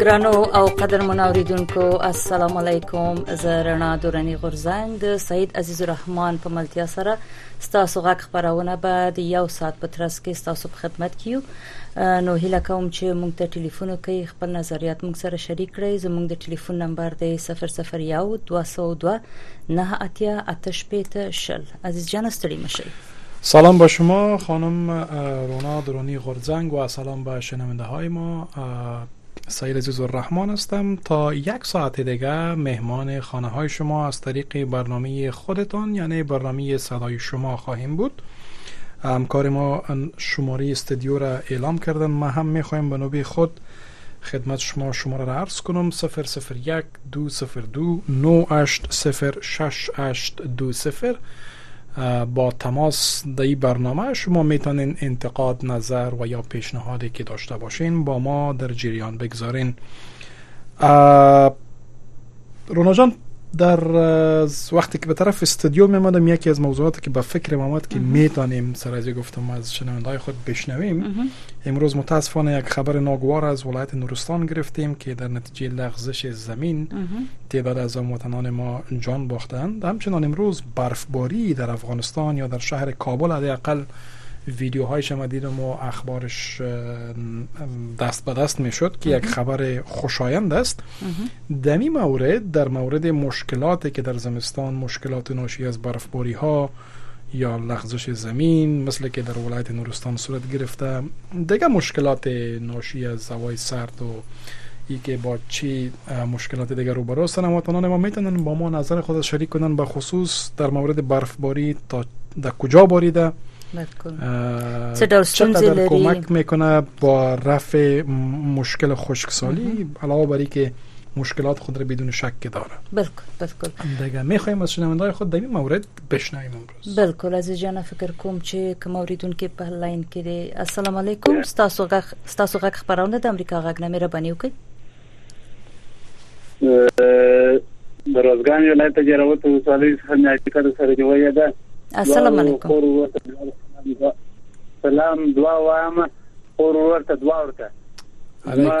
ګرانو او قدرمن اوریدونکو السلام علیکم زه رڼا دورانی غورزنګ د سید عزیز الرحمن په ملتیا سره ستاسو غږ خبرونه به د یو ساعت په ترڅ کې ستاسو په خدمت کې یو نو هیله کوم چې موږ ته ټلیفون وکړئ خپل نظریات موږ سره شریک کړئ زموږ د ټلیفون نمبر دی 001 202 نه اتیا اتش پیته شل عزیز جان ستړي مشه سلام با شما خانم رونا درانی غورزنگ و سلام به شنونده های ما سعید عزیز الرحمن هستم تا یک ساعت دیگه مهمان خانه های شما از طریق برنامه خودتان یعنی برنامه صدای شما خواهیم بود همکار ما شماره استدیو را اعلام کردن ما هم میخوایم به نوبه خود خدمت شما شماره را عرض کنم 001 202 9806 820 با تماس در این برنامه شما میتونین انتقاد نظر و یا پیشنهادی که داشته باشین با ما در جریان بگذارین رونا جان در وقتی که به طرف استودیو میمدم یکی از موضوعاتی که به فکر آمد که میتانیم سر از گفتم از شنونده خود بشنویم امروز متاسفانه یک خبر ناگوار از ولایت نورستان گرفتیم که در نتیجه لغزش زمین تعداد از هموطنان ما جان باختند همچنان امروز برفباری در افغانستان یا در شهر کابل حداقل ویدیوهای شما دیدم و اخبارش دست به دست میشد که یک خبر خوشایند است دمی مورد در مورد مشکلاتی که در زمستان مشکلات ناشی از برفباری ها یا لغزش زمین مثل که در ولایت نورستان صورت گرفته دیگه مشکلات ناشی از هوای سرد و ای که با چی مشکلات دیگر رو براستن هموطنان ما میتونن با ما نظر خود شریک کنن به خصوص در مورد برفباری تا در کجا باریده چقدر کمک میکنه با رفع مشکل خشکسالی علاوه بر که مشکلات خود را بدون شک داره بلکل بلکل دیگه میخوایم از شنوندهای خود در این مورد بشنویم امروز بالکل عزیز جان فکر کوم چې کوم اوریدونکو په لاین کې دی السلام علیکم تاسو غږ تاسو غږ خبرونه د امریکا غږ نه مهرباني وکړئ د روزګان ولایت جراوت ولسوالۍ څخه مې اړیکه سره نیولې ده السلام علیکم سلام دعا وایم اور ورته دعا ورته ما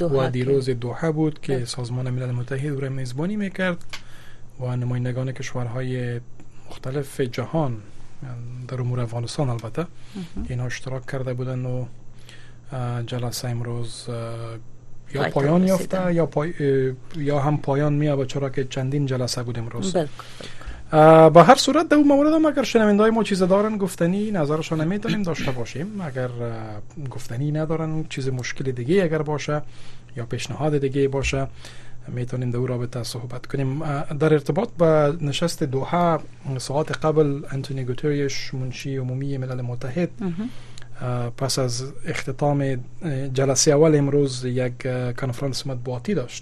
و دیروز دوحه بود که بله. سازمان ملل متحد و میزبانی میکرد و نمایندگان کشورهای مختلف جهان در امور افغانستان البته اینها اشتراک کرده بودن و جلسه امروز یا پایان یافته یا, یا هم پایان میابه چرا که چندین جلسه بود امروز به هر صورت در مورد هم اگر شنونده های ما چیز دارن گفتنی نظرشان میتونیم داشته باشیم اگر گفتنی ندارن چیز مشکل دیگه اگر باشه یا پیشنهاد دیگه باشه میتونیم در او رابطه صحبت کنیم در ارتباط به نشست دوحه ساعت قبل انتونی گوتریش منشی عمومی ملل متحد پس از اختتام جلسه اول امروز یک کنفرانس مطبوعاتی داشت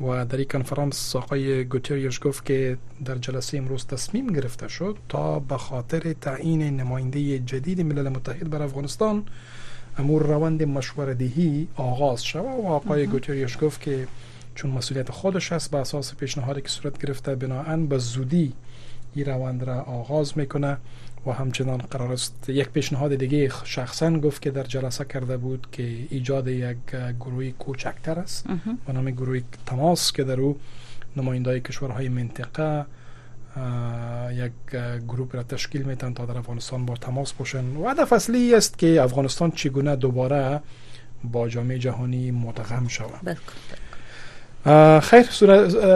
و در این کنفرانس آقای گوتریش گفت که در جلسه امروز تصمیم گرفته شد تا به خاطر تعیین نماینده جدید ملل متحد بر افغانستان امور روند مشوره دهی آغاز شود و آقای گوتریش گفت که چون مسئولیت خودش است به اساس پیشنهادی که صورت گرفته بناهن به زودی این روند را آغاز میکنه و همچنان قرار است یک پیشنهاد دیگه شخصا گفت که در جلسه کرده بود که ایجاد یک گروه کوچکتر است به نام گروه تماس که در او نمایندای کشورهای منطقه یک گروه را تشکیل میتن تا در افغانستان با تماس باشن و هدف اصلی است که افغانستان چگونه دوباره با جامعه جهانی مدغم شود بله خیر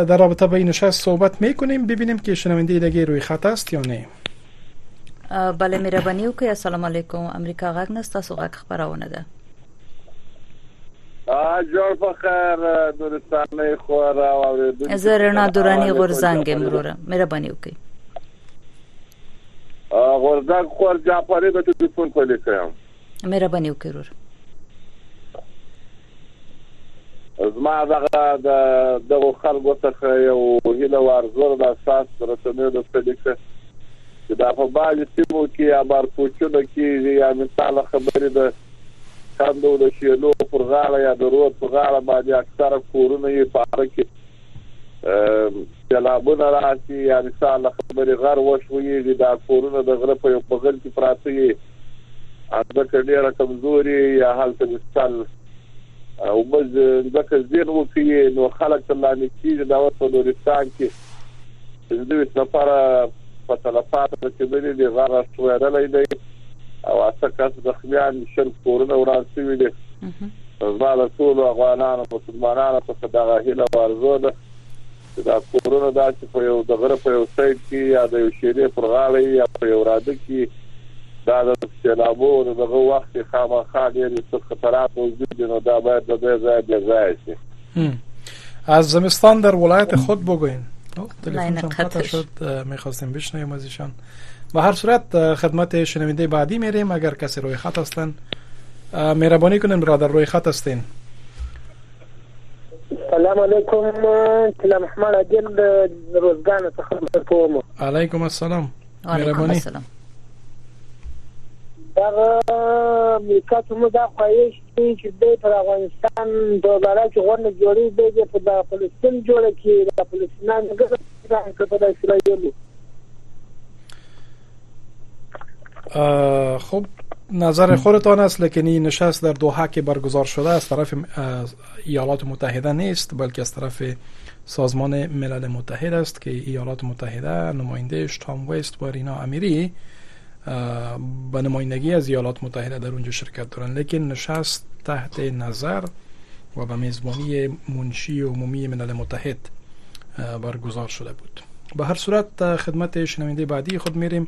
در رابطه به این نشست صحبت میکنیم ببینیم که شنونده دیگه روی خط است یا نه بله مهرباني وکړئ السلام علیکم امریکا غږ نه تاسو غږ خبرونه ده جوړ په خیر نورستانې خو را واورېدل زه رڼا دوراني غورزنګ مروره مهرباني وکړئ غورزنګ خور جعفري به ټلیفون کولی کوم مهرباني وکړئ ورور زما دغه د دغو خلکو څخه یو هیله و ارزو ده ستاسو د رسنیو د څه لیکه چې دا په بعضې سیمو کې یا بارکوچونه کېږي یا مثاله خبرې د کندو د شیلو پر غاړه یا د رود په غاړه باندې اکثره کورونه یې پاره کې سیلابونه راشي یا انسان له خبرې غر وښویېږي، دا کورونه د غره په یو بغل کې پراته وي، ځمکه ډېره کمزورې یا هلته مثال اوبه ځمکه زین وکړي، نو خلک ترلاندې کېږي، دا اوس په نورستان کې. سندویچ لپاره په تلفات رسیدلی دی غاغه شویرلی دی او اته کس زخمیان دي شل کورونه وران شوي دي زما د ټولو افغانانو مسلمانانو څخه دغه هیله او ارزو ده چې دا کورونه داسې په یو د غره په یو سایډ کې یا د یو شیرې پر غاړه یا په یو راده کې دا د سیلابو د دغه وخت خامخا ډېر څه خطرات موجود دي نو دا باید د دې ځای بې ځایه شي از زمستان در ولایت خود بگوین تلفنشان قطع شد میخواستیم بشنویم از ایشان به هر صورت خدمت شنونده بعدی میریم اگر کسی روی خط هستن مهربانی کنین برادر روی خط هستین سلام علیکم سلام احمد عادل روزګان څخه کوم علیکم السلام علیکم السلام دا میکات مو دا خواهش کي چي دی پر افغانستان په باره کي غونډه جوړوي دی دي په دغه فلسطين جوړه کي دا فلسطينان ګټه ځان کړ په دا اسرائيلو. خب نظر خودتان است لیکن این نشست در دوحه که برگزار شده از طرف ایالات متحده نیست بلکه از طرف سازمان ملل متحد است که ایالات متحده نمایندهش تام ویست و رینا امیری به نمایندگی از ایالات متحده در اونجا شرکت دارن لیکن نشست تحت نظر و به میزبانی منشی عمومی ملل متحد برگزار شده بود به هر صورت خدمت شنونده بعدی خود میریم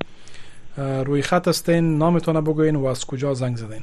روی خط هستین نامتان بگوین و از کجا زنگ زدین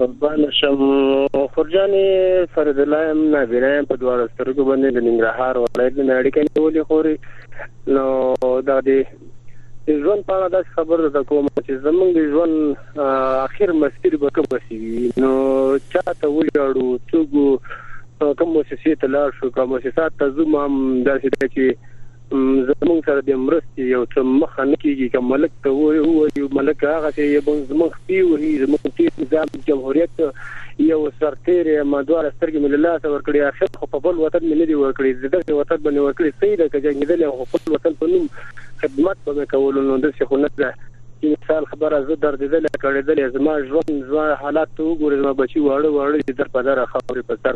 قربان شم خورجانې فرد الله يم نابینا يم په دواړو سترګو باندې د ننګرهار ولایت نه اړیکه نیولې خوري نو دا دی ژوند په اړه داسې خبر درته کوم چې زمونږ د ژوند اخر مسیر به کوم څه وي نو چا ته وژاړو څوګو کوم موسسې ته لاړ شو کوم موسسات ته زوم هم داسې ده چې زموږ سره د مرستې یو څه مخه نه کېږي، که ملک ته ووایو ملک هغسې زموږ خپې وهي، زموږ تېر نظام جمهوریت یو سرتېری یم، دواړه سترګې مې له لاسه ورکړې، اخر خو په بل وطن مې نه دي ورکړې، د دغه وطن به مې ورکړې، صحیح ده که جنګېدلی یم خو خپل وطن په نوم خدمت به مې کولو، نو داسې خو نه ده. چې مثال خبره زه دردېدلی کړېدلی زما ژوند زما حالات ته وګورې زما بچي واړه واړه دي در په دره خاورې په سر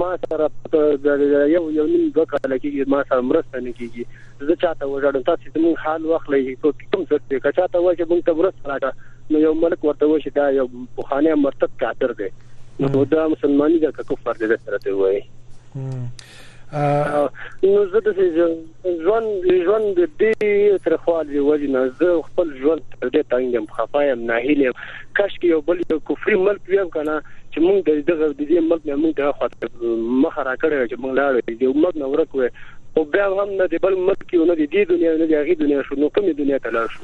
ما سره یو یو نیم دوه کاله کېږي ما سره مرسته نه کېږي زه چا ته وژاړم تاسې زموږ حال واخلئ کوم څه دی که چا ته وایي چې موږ ته مرسته راکړه نو یو ملک ورته وایي چې دا یو پخوانی مرتد کافر دی نو دا مسلماني ده که کفر دی درته وایي نو زه د ژوند ژوند د دې تر خوال یو وجه نه زه خپل ژوند تر دې تنګ یم خفه یم ناهیل یم کاش کې یو بل یو کفري ملک ویم کنه چې موږ د دغه د دې ملک نه موږ دغه خواته مخ را کړی چې موږ لاړو یو ملک نه ورک وې او بیا هم نه د بل ملک یو نه د دې دنیا نه د هغې دنیا شو نو کومې دنیا ته لاړ شو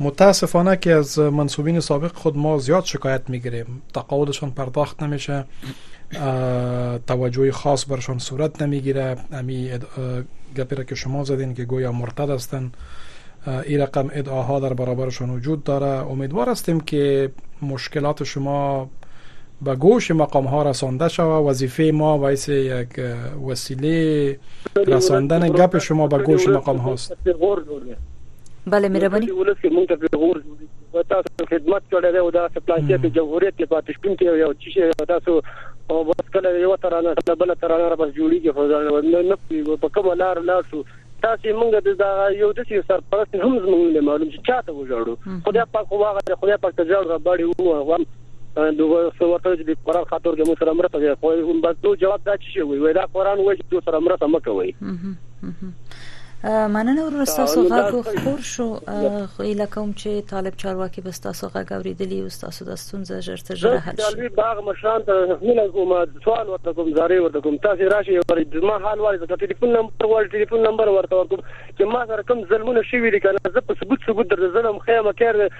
متاسفانه که از منصوبین سابق خود ما زیاد شکایت میگیریم تقاعدشان پرداخت نمیشه توجه خاص برشان صورت نمیگیره امی گپی را که شما زدین که گویا مرتد هستن این رقم ادعاها در برابرشان وجود داره امیدوار هستیم که مشکلات شما به گوش مقام ها رسانده شوه وظیفه ما ویس یک وسیله رساندن گپ شما به گوش مقام هاست بله مهرباني. دې ولس کې مونږ ته پیغور په تاسو خدمت کړی دی او دا سپلانکې په جمهوریت کې پاتې شون کې یو چی شي تاسو او بس کله یو ترانه کله بل ترانه را بس جوړیږي خو نه نه پیږو په کومه لار لا شو تاسو مونږ د دا یو د سي سرپرست هم زمونږ معلوم چې چاته وژړو خدای پاک واغه خدای پاک ته جوړ غبړې وو دوه ورته چې قرآن خاطر کې موږ سره مرسته کوي خو هم بس دوه جواب دا چې وي وای دا قرآن وایي چې دوه سره مرسته مکوي مننه ورور تاسو غږ خور شو خو اله کوم چې طالب چارواکي به تاسو غږ اوریدلی او تاسو د ستونزې ژر تر ژره حل شي طالب باغ مشران ته مینه کوم سوال ورته کوم زارې ورته کوم تاسو راشي ورې ما حال وایي زه ټلیفون نمبر ور ټلیفون نمبر ورته ورکوم چې ما سره کوم ظلمونه شوي دي کنه زه په ثبوت ثبوت در ظلم خیمه کړ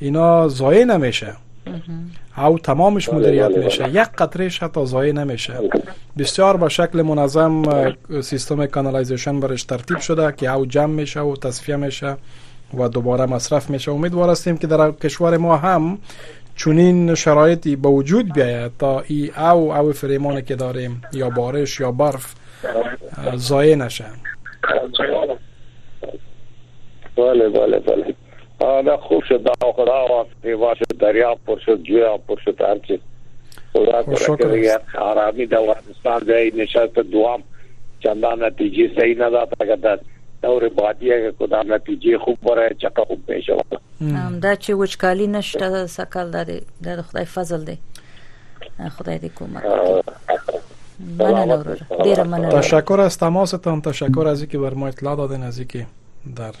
اینا زایه نمیشه او تمامش بله، مدیریت بله، بله. میشه یک قطرهش حتی زایه نمیشه بسیار به شکل منظم اه، سیستم کانالایزیشن برش ترتیب شده که او جمع میشه و تصفیه میشه و دوباره مصرف میشه امیدوار هستیم که در کشور ما هم چنین شرایطی به وجود بیاید تا ای او او فریمانی که داریم یا بارش یا برف اه، ضایع نشه بله بله بله دا خوب شد دا او خدا او په واسه دریا پر شد جیا پر شد هرڅه خدا کړه یا آرامي د افغانستان د نشاط دوام چندا نتیجې صحیح نه ده پکې دا دور بادیه کې خدا نتیجې خوب برای چټه خوب پېښه وکړه دا چې وچکالي نشته سکل دا د خدای فضل دی خدای دې کومک وکړي مننه ډیر مننه تشکر از تماستان تشکر از اینکه بر ما اطلاع دادین از اینکه در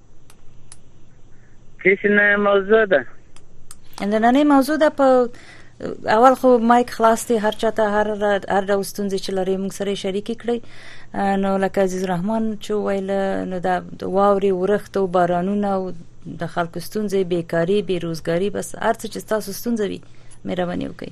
کښنه موضوع ده نننې موضوع ده په اول خو مایک خلاص دی هر چاته هر هر ډول ستونزې چې لري موږ سره شریک کړئ نو لکه عزیز الرحمن چې ویل نو دا واوري ورخت او بارانونه او د خلکو ستونزې بیکاری بیروزګاری بس هر څه چې تاسو ستونزې وي مهرباني وکړئ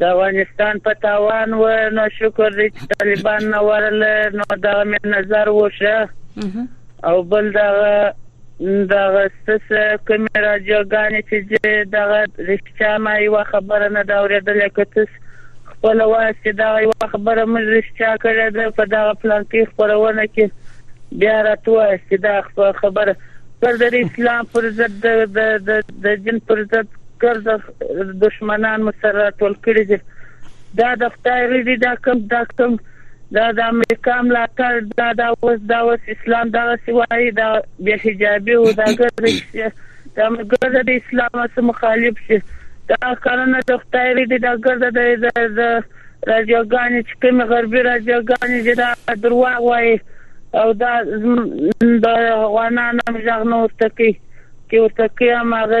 د افغانستان په تاوان و نو شکر دی چې طالبان نه ورل نو دا مې نظر وشه او بل دا دغه ستاسو کوم راجوګانې چې دغه رښتیا ما یو خبره نه دا ورېدلې کتس خپل واسه دا یو خبره مې رښتیا کړې ده په دغه پلان کې خبرونه کې بیا راتو چې دا خبره پر د اسلام پر ضد د د د جن پر ضد ګرځه دښمنان مو سره راټول کړي دي دا د خدای غي دي دا کوم دا کوم دا د امریکا ملاتړ دا دا اوس دا اوس اسلام دا سی وایي دا به حجابي او دا ګرځي چې دا ګرځي د اسلام سره مخالف شي دا کارونه د خدای غي دي دا ګرځي د راجوګانې چې کوم غربي راجوګانې دي دا درواغ وایي او دا د افغانانو ژغنه ورته کوي چې ورته کوي هغه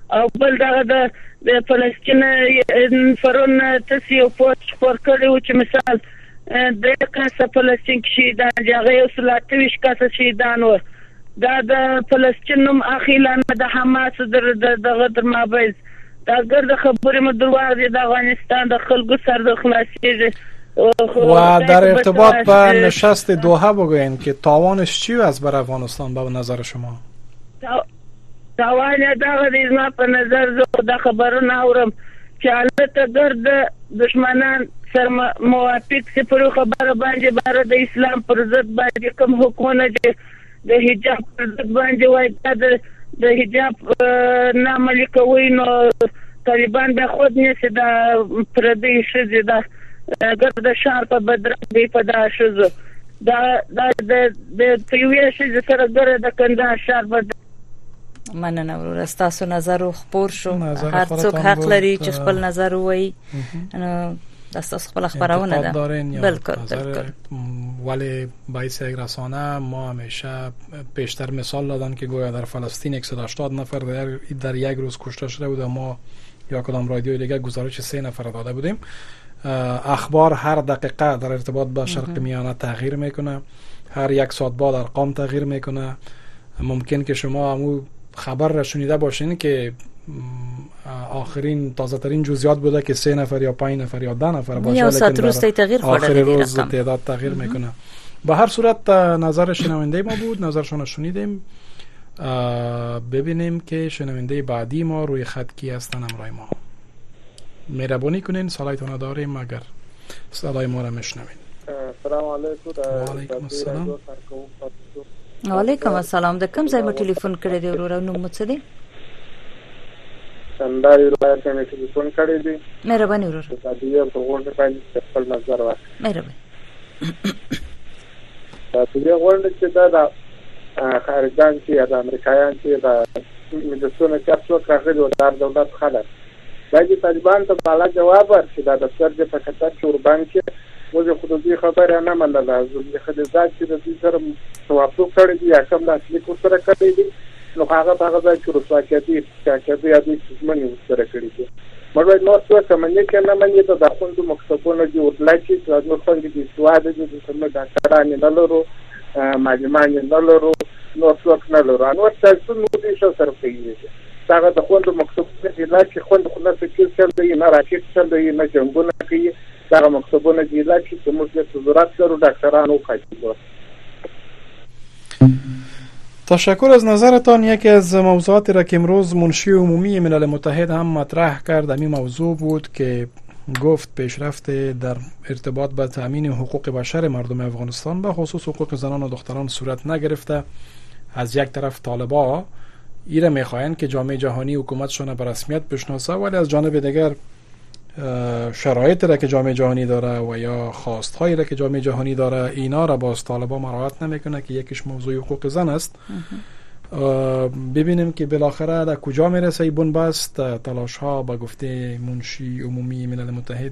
او بل دغه د د فلسطین فرون تاسو یو پوسټ خپور کړی و چې مثال د کاسه فلسطین کې شهیدان دي هغه یو سلاته ویش کاسه شهیدان و دا د فلسطین نوم اخیلان د حماس در دغه تر مابیز دا ګرد خبرې مو درواغ دي د افغانستان د خلکو سر د خلاصيږي و در ارتباط به نشست دوحه بگوین که تاوانش چی از بر افغانستان به نظر شما تاوان يې دغه دی زما په نظر زه خو دا خبرونه اورم چې هلته ګرد دشمنان سر موافق سي پر خبره باندې باره د اسلام پر ضد باندې کوم حکمونه چې د حجاب پر ضد باندې وای دا د د حجاب نه عملي کوي نو طالبان به خود نیسي دا پردي شزي دا ګرد شار په بدرنګي په دا شزو دا دا د د یوې شې سره ګره د کندهار شهر په مننه ورور تاسو نظر خبر شو هر څوک حق لري چې خپل نظر وایي نو تاسو خپل خبرونه ده بالکل بالکل ولی بایس یک رسانه ما همیشه پیشتر مثال دادن که گویا در فلسطین 180 نفر در, در یک روز کشته شده بود ما یا کدام رادیو دیگه گزارش سه نفر داده بودیم اخبار هر دقیقه در ارتباط با شرق میانه تغییر میکنه هر یک ساعت بعد ارقام تغییر میکنه ممکن که شما همو خبر را شنیده باشین که آخرین تازه ترین جزئیات بوده که سه نفر یا پنج نفر یا ده نفر باشه یا ساعت روز تغییر آخر روز تعداد تغییر میکنه به هر صورت نظر شنونده ما بود نظرشون رو شنیدیم ببینیم که شنونده بعدی ما روی خط کی هستن همراه ما مهربانی کنین صلایتان داریم اگر صدای ما را میشنوین سلام علیکم وعلیکم السلام وعلیکم السلام د کوم ځای مو ټلیفون کړی دی وروره نوم مو څه دی سندای ولایت نه ټلیفون کړی دی مهرباني وروره د دې په غونډه باندې خپل نظر ورکړئ مهرباني دا په دې غونډه کې دا د خارجان چې یا د امریکایان چې د مجلسونو کې هر څوک راغلي وو د هر دولت خلک دا چې طالبان ته بالا جواب ورکړي دا دفتر دې په قطر کې وربند کړي موږ خو د دوی خبره نه منله زلمی خلیلزاد چې د دوی سره توافق کړی دی یا کوم لاسلیک ورسره کړی دی نو خو هغه په هغه ځای کې رسوا کېدی، پوچا کېدی، هدوی چې ژمنې ورسره کړې دي. موږ وایو، نور څوک که مني که نه مني، د داخوندو مکتبونه دي ورله چې زموږ خویندې بې سواده دي، دلته موږ ډاکټرانې نه لرو، معلمانې نه لرو، نور څوک نه لرو. انور صاحب څه نور دوی ښه سره پوهېږي. دغه د خوندو مکتبونه دي لا چې خوند خو نه سکیل چلوي، نه راکټ چلوي، نه جنګونه کوي، دغه مکتبونه دي لا چې زموږ بېرته ضرورت لرو ډاکټران وپاڅېدو. تشکر از نظرتان یکی از موضوعاتی را که امروز منشی عمومی ملل متحد هم مطرح کرد امی موضوع بود که گفت پیشرفت در ارتباط به تامین حقوق بشر مردم افغانستان به خصوص حقوق زنان و دختران صورت نگرفته از یک طرف طالبا ایره میخواهند که جامعه جهانی حکومتشان به رسمیت بشناسه ولی از جانب دیگر شرایط را که جامعه جهانی داره و یا خواست هایی را که جامعه جهانی داره اینا را باز طالبان مراعات نمیکنه که یکیش موضوع حقوق زن است ببینیم که بالاخره در کجا میرسه بنبست تلاش ها به گفته منشی عمومی ملل متحد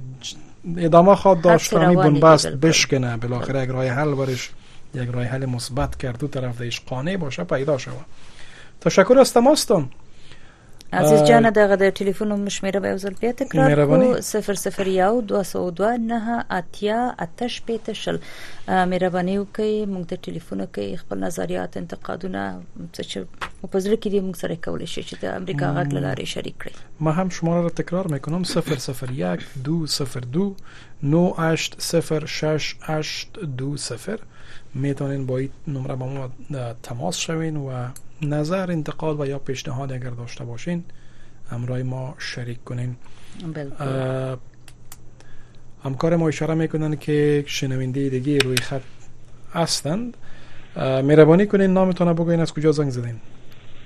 ادامه خواد داشت تا بنبست بشکنه بالاخره یک رای حل برش یک رای حل مثبت کرد دو طرف دیش قانع باشه پیدا شود تشکر از تماستان عزیز جان دغه د ټلیفون نوم شمیره به ځل بیا تکرار کو 001 202 نه اتیا اتش پیتشل مهرباني وکړئ موږ ته ټلیفون وکړئ خپل نظریات انتقادونه څه چې په ځل کې دي موږ سره کولای شئ چې د امریکا غږ لارې شریک کړئ ما هم شماره را تکرار میکنم 001 202 9806 820 میتونین با این نمره با ما تماس شوین و نظر انتقاد و یا پیشنهاد اگر داشته باشین همراه ما شریک کنین همکار ما اشاره میکنن که شنونده دیگه روی خط هستند مهربانی کنین نامتون رو بگوین از کجا زنگ زدین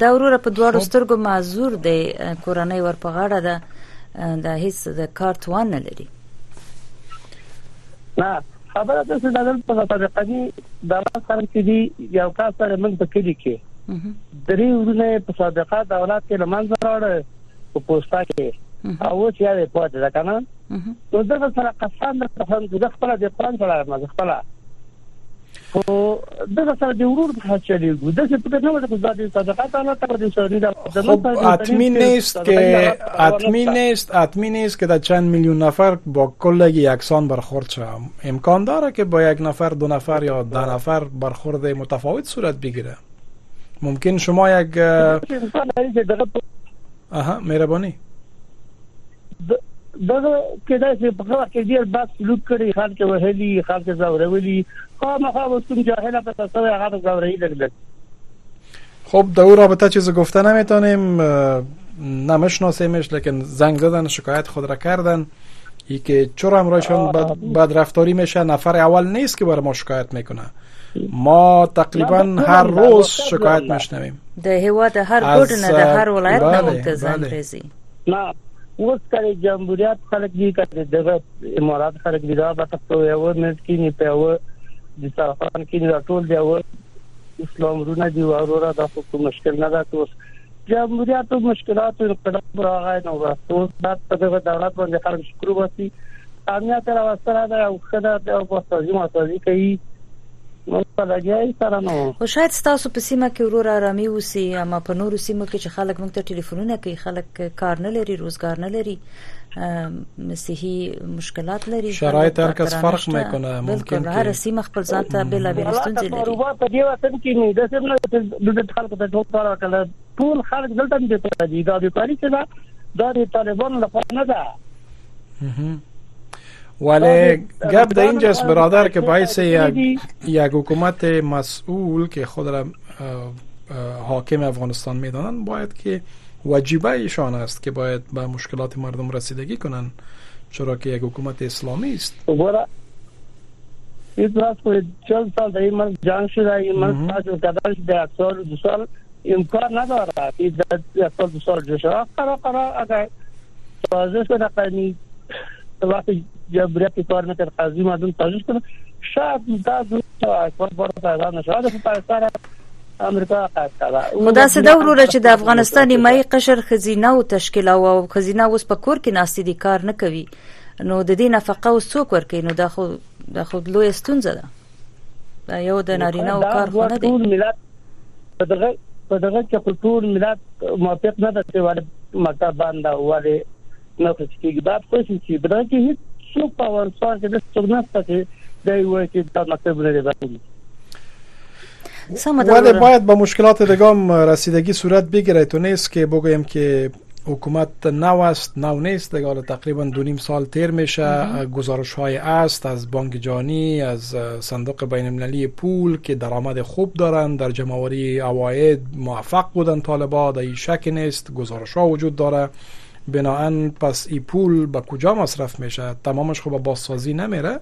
دا وروره په دواړو سترګو معذور دی کورنۍ ور په غاړه ده دا هیڅ د کار توان نه لري نه خبره ده چې دغه په طریقه دي دا سره چې دی یو کار سره موږ په کلی کې درې ورونه په صدقه د اولاد کې لمنځه راوړ په پوسټا کې او اوس یې په پاتې ده کنه نو دغه سره قسم د خپل د خپل د قران سره ما خپل او دغه سره د ورور په حق چلیږو د څه په نوو د زادي صدقه تعالی ته د سړي د خب اتمی نیست که اتمی نیست اتمی نیست که در چند میلیون نفر با کلگ یکسان برخورد شوم امکان داره که با یک نفر دو نفر یا ده نفر برخورد متفاوت صورت بگیره ممکن شما یک آها مهربانی دغه کېدای شي په هغه کې ډیر بد سلوک کړي خلک وهلي خلک زورولي خو مخه وسوم جاهل په تاسو هغه زوري لګل خب در او رابطه چیز گفته نمیتونیم نمیشناسیمش لیکن زنگ زدن شکایت خود را کردن ای که چرا امرایشان بد, بد رفتاری میشه نفر اول نیست که بر ما شکایت میکنه ما تقریبا هر روز شکایت میشنویم د هوا د هر ګډ نه د هر ولایت نه منتظر راځي نه اوس کله جمهوریت خلک دي کله دغه امارات خلک دي دا به تاسو یو مېز کې نه پیو د سرخان کې نه ټول دی او اسلام رونه دی او وروره دا خو مشکل نه ده اوس جمهوریت او مشکلات او انقلاب راغی نو اوس دا دغه دولت باندې خلک شکر واسي امنیت را وسره دا او خدای او باسي ما سازي کوي خو شاید ستاسو په سیمه کې ورور آرامي وسی اما په نورو سیمو کې چې خلک موږ ته ټلیفونونه کوي خلک کار نه لري روزګار نه لري صحي مشکلات لري شرایط هر کس فرق میکنه ممکن که هر سیمه خپل ځان ته بلا بلا ستونزې لري کاروبار په دې وخت کې نه د سیمه د خلکو ته ټول کار کړل ټول خلک دلته دي دا د کاری څه دا د طالبانو لپاره نه ده ولی گپ در اینجاست برادر که باعث یک, یک حکومت مسئول که خود را حاکم افغانستان میدانند باید که وجیبه ایشان است که باید به مشکلات مردم رسیدگی کنند چرا که یک حکومت اسلامی است ایت راست کو چل سال دای من جنگ شده ای من ساج و کداش ده سال دو سال امکان نداره که در اصل دوسار جوشه قرار قرار اگر سازش را قیمی وقتی جبریتی کار نکرد قضی مردم تاجیش کنه شاید در دو تا اکبر بار پیدا نشاید که پایستر امریکا قد کرده خو دا سده وروره چې د افغانستان نیمایي قشر خزینه او تشکیل او خزینه اوس په کور کې ناستې دي کار نه کوي نو د دې نفقه اوس څوک ورکوي نو دا خو دا خو لوی ستونزه ده دا یو د نارینه او کار خو نه دی ټول ملت په دغه په دغه کې خو ټول ملت موافق نه ده چې ولې مکتب بند او ولې نه څه کېږي دا څه شي چې دا کې هیڅ څو په ورسره کې د څو نه څه چې دا یو چې دا مکتب لري باندې ولی باید به مشکلات دگام رسیدگی صورت بگیره تو نیست که بگویم که حکومت نوست نو نیست دیگه حالا تقریبا دو نیم سال تیر میشه گزارش های است از بانک جهانی از صندوق بین المللی پول که درآمد خوب دارند در جمعوری عواید موفق بودن طالبا در این شک نیست گزارش ها وجود داره بناهن پس ای پول به کجا مصرف میشه تمامش خوب به بازسازی نمیره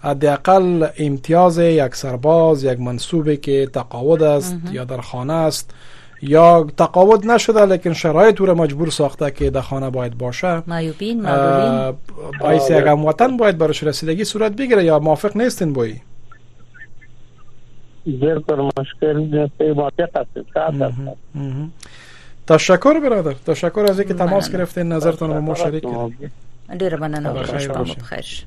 حداقل امتیاز یک سرباز یک منصوبه که تقاعد است یا در خانه است یا تقاعد نشده لیکن شرایط او را مجبور ساخته که در خانه باید باشه معیوبین معلولین باعث یک وطن باید برش رسیدگی صورت بگیره یا موافق نیستین بایی زیر پر مشکل نیستی موافق هستید تشکر برادر تشکر از اینکه تماس گرفتین نظرتون رو ما شریک کردین ډیر مننه بخیر باشین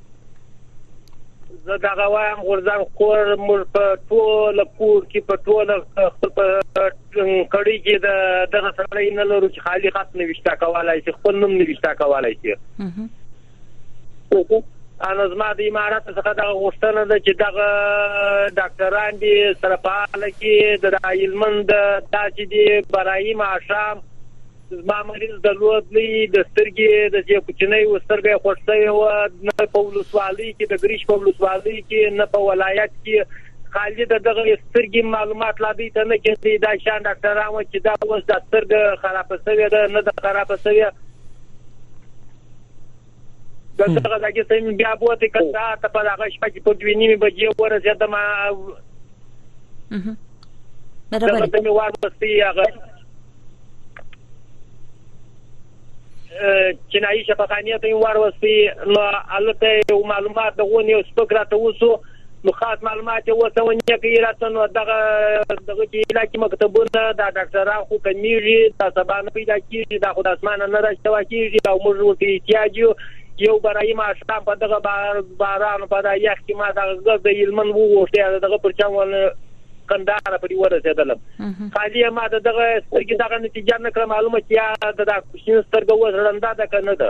زه دا غوایم غورځنګ خور موږ په ټول کور کې په ټول خپل په کړي کې د دغه سړی نه لرو چې خالی خط نوښتا کولای شي خپل نوم نوښتا کولای شي انا زما د امارات څخه دا غوښتنه ده چې دغه ډاکټران دي سره په حال کې د علمند داسې دي برایي ماشام زما مریض د لوت نه د سترګې د دې کوچنۍ و سترګې خوښ شوی و نه په ولسوالۍ کې د ګریش په ولسوالۍ کې نه په ولایت کې خالي د دغه سترګې معلومات لا دی ته نه کېږي دا شان ډاکټران و چې دا اوس د سترګې خراب شوی ده نه د خراب شوی د دغه ځای ته مې بیا بوتې کړ دا ته په هغه شپه کې په دوی نیمه بجې ورسېدم برابر ته مې وار پسې هغه چنایي شفاخانیه ته وار وسې نو البته معلومات دغه نیو سپک راته وسو نو خاص معلومات یې ورته ونیه کوي راته نو دغه دغه چې علاقې مکتبونه دا ډاکټران خو کمیږي دا سبا نه پیدا کیږي دا خو د اسمانه نه راستوا کیږي او موږ ورته احتیاج یو یو برایي ماښام په دغه باران په دا یخ کې ما دغه ګز د هلمند وغوښتې دغه پر چم ول کندهار پورې ورسېدلم خالي ما د دغه سترګې دغه نتیجه نه کړه معلومه چې یا د دا کوشنې سترګه وزړنده ده که نه ده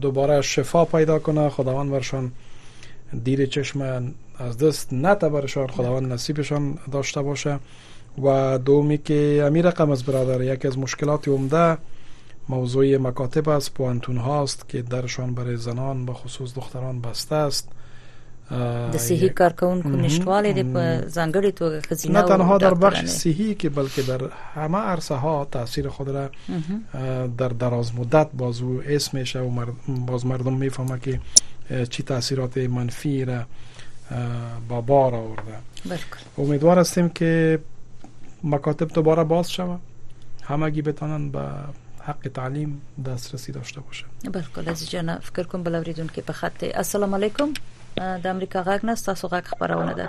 دوباره شفا پیدا کنه خداوند برشان دیر چشم از دست نته برشان خداوند نصیبشان داشته باشه و دومی که امی رقم از برادر یکی از مشکلات عمده موضوع مکاتب است پوانتون هاست که درشان برای زنان به خصوص دختران بسته است د صحي کارکونکو نشټواله د ځانګړي توګه خزینه نه تنها در بخش صحي کې بلکې در همه عرصه ها تاثیر خود را در دراز مدت باز او اس میشه و باز مردم میفهمه که چی تاثیرات منفی را با بار آورده امیدوار هستیم که مکاتب دوباره باز شود همگی بتانن به حق تعلیم دسترسی داشته باشه بلکل از جان فکر کنم بلوریدون که په خط السلام علیکم د امریکا غږ نه تاسو غږ خبرونه ده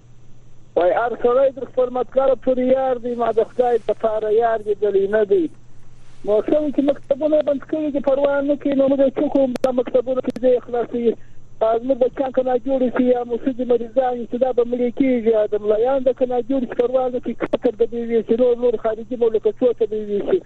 وای هر سړی در خپل متکاره پورې یار دی ما د خدای د پاره یار لیدلی نه دی نو څنګه چې مکتبونه یې بند کړي دي پروا نه کوي نو موږ څه کوو دا مکتبونه چې دی خلاصوي زموږ بچیان که ناجوړې شي یا مو ښځې مریضان وي چې دا به مړې کېږي د ملایان به که ناجوړې شي پروا نه کوي کتر به دې ویشي نور نور خارجي مملکتونو ته به یې ویشي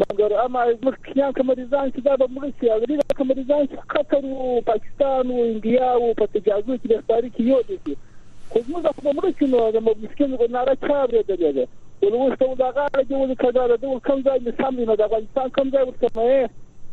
مګر اما زموږ کښنیان که مریضان شي دا به مړه شي او دلته که مریضان شي قطر او پاکستان او انډیا او په تجازو کې بختاري کې یو دي شي خو زموږ خو به مړه شي نو د مسکین ناره چا اورېدلې ده ول اوس ته دا غاړه دې ولې کږه ده د کوم ځای مې سم دی نو د افغانستان کوم ځای ورته مې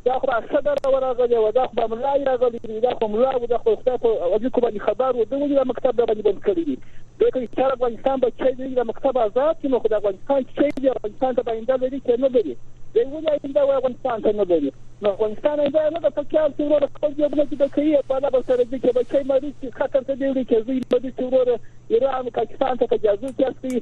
دا خو اکثر ورغلی و دا خو به ملا راغلی دا خو ملا و دا خو خدای په اجکو باندې خبر و دوی دا مکتب باندې بند کړی دی که رښتیا د افغانستان بچی دی له مکتب ازاد شي نو خو د افغانستان چیچی دی افغانستان ته به آینده لري که نه لري دی ولې آینده و افغانستان ته نه لري نو افغانستان آینده نه ده په کار چې وروره خپل جیبونه جدا کوي او بالا به سره ځي چې بچی مریض شي خطر ته دی وړي چې زوی مریض شي وروره ایران پاکستان ته تجاوز زیات کوي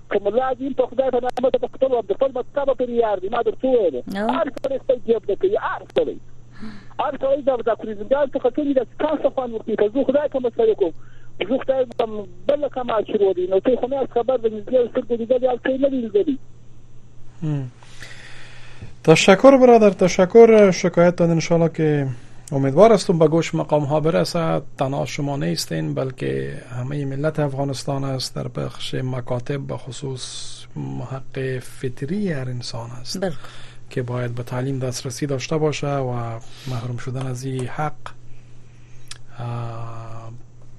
که ملا دین په خدای په نامه ته په خپل وخت د خپل مذهب پورې یار دی ما درته وویل هر سړی خپل جیب ته کوي هر سړی هر سړی د د پرېزیدنټ څخه کوي د کار څه خوند ورکوي که زه خدای کوم سړی کوم زه خدای کوم بل کوم چې وړي نو ته خو نه خبر د دې سترګې دې د هر څه نه لیدلی تشکر برادر تشکر شکایت دادن انشاءالله که امیدوار هستم به گوش مقام ها برسد تنها شما نیستین بلکه همه ملت افغانستان است در بخش مکاتب به خصوص محق فطری هر انسان است بلکه. که باید به تعلیم دسترسی داشته باشه و محروم شدن از این حق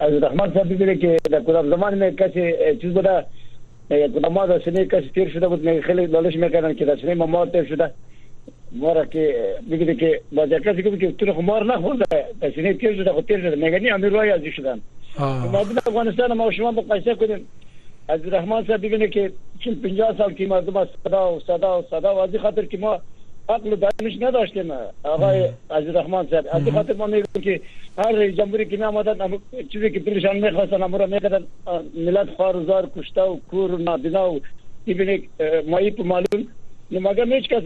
عزیز رحمان صاحب دې کې د کلاب زمان مې کسي چې زه دا کلاب ما د سنې کسي تیر شو دا مې خلک لولش مې کړن چې د سنې ما مور تیر شو دا مور کې دې کې ما دا کسي کوم چې تر خمار نه خور دا د سنې تیر شو دا خو تیر شو مې غني امیر وای عزیز شو دا ما د افغانستان ما شوم په قصه کوم عزیز رحمان صاحب دې کې چې 50 سال کې ما زما صدا او صدا او صدا وازي خاطر کې ما عقل دانش نه داشتم هغه عزیز رحمان صاحب از این خاطر ما میگم که هر رئیس جمهوری که میامدد چیزی که پولشان میخواستن امورا میکردن ملت خوار و زار کشته و کور و نابینا و ببینید مایب و معلوم مگر هیچ کس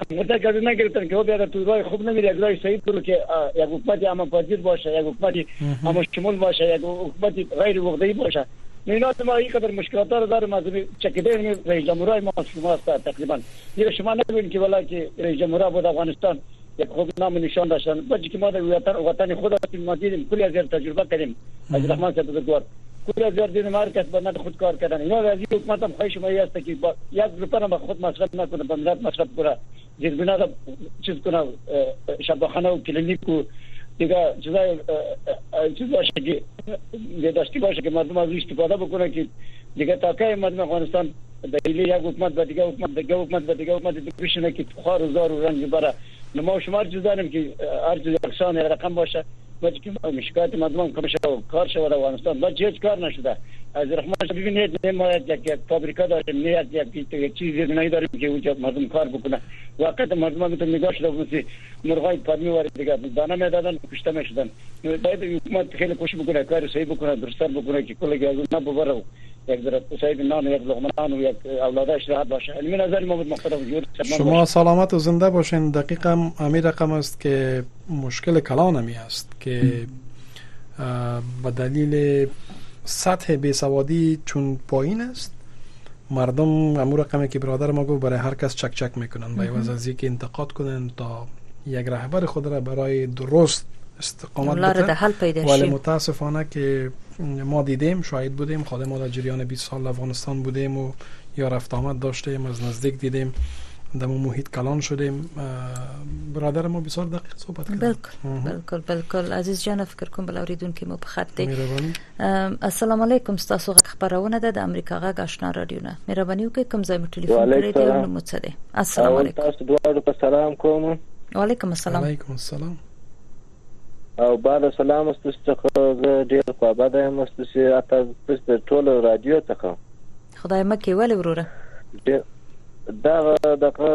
قسمت کرده نگرفتن که بیا تو راه خوب نمیری یک راه صحیح برو که یک حکومت اما پذیر باشه یک حکومت اما شمول باشه یک حکومت غیر وقتی باشه اینا ما این قدر مشکلات داریم از چکیده رئیس جمهورای ما شما است تقریبا زیرا شما نبینید که ولا که رئیس جمهور آباد افغانستان یک خوب نام و نشان داشتن بلکه که ما در وطن, وطن خود هستیم ما دیدیم کلی از یار تجربه کردیم از رحمان صاحب بزرگوار کلی از یار دیدیم هر کس به نت خود کار کردن اینا از این حکومت هم خواهش شما است که با یک روپه هم خود مصرف نکنه به ملت مصرف کنه زیربنا را چیز کنه شبخانه و کلینیک و دیگه چیزای چیز باشه که داشتی باشه که مردم از استفاده بکنه که دیگه تا که مردم افغانستان دهیلې یګ حکومت به دیګه حکومت دګه حکومت به دیګه حکومت دې بشنه که خوار و زار و رنج بره نما شما هر چیز داریم که هر چیز یکسان رقم باشه باید که شکایت مردم کم شد و کار شود در افغانستان باید هیچ کار نشده از رحمان شد ببینید نه ما یک یک فابریکا داریم نه یک یک یک چیز زیربنایی داریم که اونجا مردم کار بکنه وقت مردم هم تو نگاه شده مثل مرغای پرمی وارد دیگه دانه میدادن کشته میشدن باید حکومت خیلی کوشش بکنه کار صحیح بکنه درستر بکنه که کل گازو نببره یک ذره سعید نان یک لغمنان و یک اولاد اشراحت باشه علمی نظر محمد مختار وجود شما سلامت و زنده باشین دقیقا امی رقم است که مشکل کلان امی است که به دلیل سطح بیسوادی چون پایین است مردم امور رقمی که برادر ما گفت برای هر کس چک چک میکنن به عوض از که انتقاد کنن تا یک رهبر خود را برای درست آمد لار ده حل پیدا شیم ولی متاسفانه که ما دیدیم شاید بودیم خود ما در جریان 20 سال افغانستان بودیم و یا رفت آمد داشتیم از نزدیک دیدیم در محیط کلان شدیم برادر ما بسیار دقیق صحبت کرد بلکل بلکل بلکل عزیز جان فکر کوم بل اوریدون که ما په خط دی السلام علیکم ستاسو غږ خبرونه ده د امریکا غږ آشنا رادیو نه مهرباني وکړئ کوم ځای مو ټلیفون کړی دی نو مو څه دی السلام علیکم تاسو دوه په سلام کوم وعلیکم السلام وعلیکم السلام او بعد سلام استوسی څخه زه ډیر خوابده یم استوسی اتا پس د ټول رادیو څخه خدای مکه ولی وروره ډیر دا دغه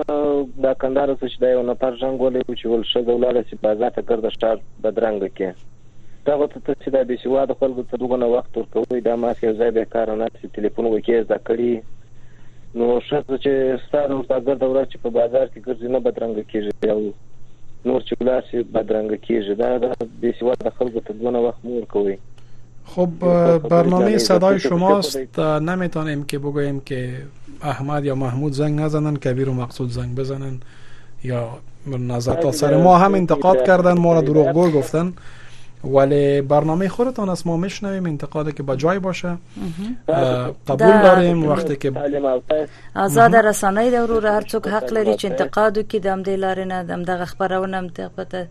دا کندار څه چې دا یو نفر رنګ ولې و چې ول شګه ولاړه سي بازار ته ګرد شار بدرنګ کې دا غو ته چې دا بي سواد خلکو ته دغه وخت ورکوي دا ما سي ځای به کار نه سي ټلیفون وکي زده کړی نو ښه ده چې ستا د استادګر دوره چې په بازار کې ګرځي نه بدرنګه کېږي او نور چې ولاړ شي بدرنګه کېږي دا د بې سواده خلکو ته دونه وخت مه ورکوئ خب برنامه صدای شماست نمیتونیم که بگوییم که احمد یا محمود زنگ نزنن کبیر و مقصود زنگ بزنن یا نظر تا سر ما هم انتقاد کردن ما را دروغگو گفتن ولی برنامه خودتان است ما میشنویم انتقاد که با جای باشه قبول لریم وخت کې آزاد رسنۍ د ورور هر څوک حق لري چې انتقاد وکړي د همدې لارې نه د دغه خبرونه هم ته پته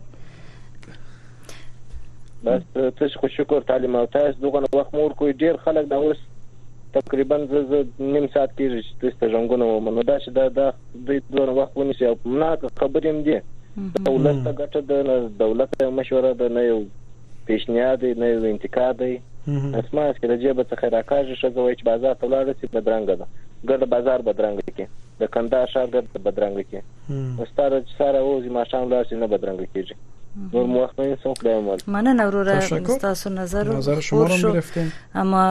بس تاسو خو شکر تعلیم او تاسو دغه وخت مور کوی ډیر خلک دا اوس تقریبا زه زه نیم ساعت کې رښتې ژوندونه ومن دا چې دا د دوی دوه وخت ونیسي او نه خبرې هم دي دولت ته ګټه ده نه دولت ته مشوره ده نه یو پیشنهاد دی نه یو انتقاد دی اسماس کې د جیب څخه راکاږي ښځه وایي چې بازار ته ولاړ شي بدرنګ ده ګرد بازار بدرنګ کې د کندهار ښار ګرد بدرنګ کې استاد چې ساره وځي ماښام لاړ شي نه بدرنګ کېږي نور مو وخت مې سم خدای مل مننه وروره تاسو نظر نظر شما رو گرفتیم اما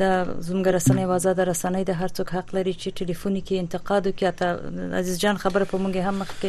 د زمګر رسنۍ وازه د رسنۍ د هر څوک حق لري چې ټلیفوني کې انتقاد وکړي عزیز جان خبره په مونږه هم مخکې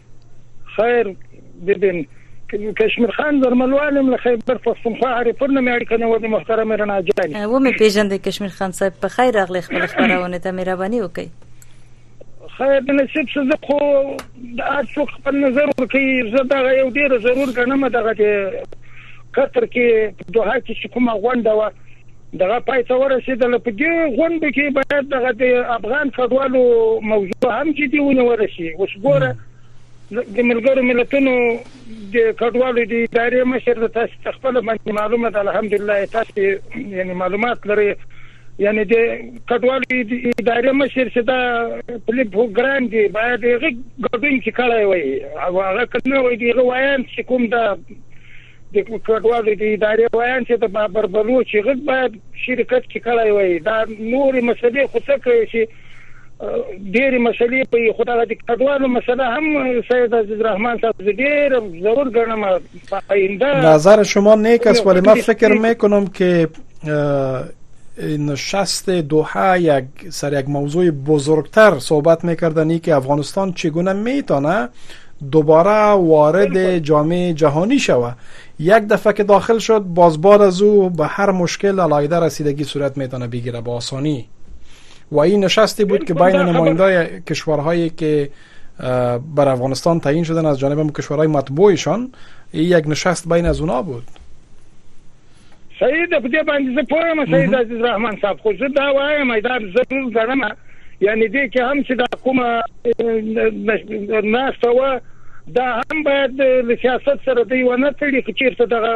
خیر ببین کشمیر خان زرملوالم له خیبر پښتونخوا هرې پر نه اړیکه نه ودی محترم رڼا جان و مې پیژندې کشمیر خان صاحب په خیر راغلی خپل خبرونه ته مهرباني وکړئ خیر د نصیب څه زه خو د هر څوک خپل نظر ورکوي زه دا یو ډیر ضرور غنم دغه کتر کې دوه کې کومه غونډه و دغه پای ته ورسېدله. په دې غونډو کې باید دغه د افغان کډوالو موضوع هم جدي ونیول شي. اوس ګوره د ملګرو ملتونو د کډوالو د ادارې مشر د تاسو ته خپل باندې معلومه ده الحمدلله تاسو یعنی معلومات لري یعنی د کډوالو د ادارې مشر چې دا فلیپ ګران دی باید هغه ګډون چې کړی وي او هغه کله وي دی هغه وایان چې کوم دا د کډوالو د ادارې ویاند چې د بابر بلوچ غږ باید شرکت کې کړی وای دا نورې مسلې خو څه کوي چې ډېری مسلې په خو دغه د کډوالو مسله هم سید عزیز رحمان صاحب ډېر ضرور ګڼم په آینده نظر شما نیک است ولی من فکر میکنم که نشست دوحه یک سر یک موضوع بزرگتر صحبت میکردن که افغانستان چگونه میتونه دوباره وارد جامعه جهانی شوه یک دفعه که داخل شد باز بار از او به هر مشکل علایده رسیدگی صورت میتونه بگیره با آسانی و این نشستی بود که بین نماینده کشورهایی که بر افغانستان تعیین شدن از جانب کشورهای مطبوعشان یک نشست بین از اونا بود صحیح ده په دې باندې زه پوه یم سید عزیز رحمان صاحب خو زه دا وایم دا ضرور ګڼم یعنی دې کې هم چې دا کومه ناسته وه دا هم باید له سیاست سره دوی ونه تړي که چېرته دغه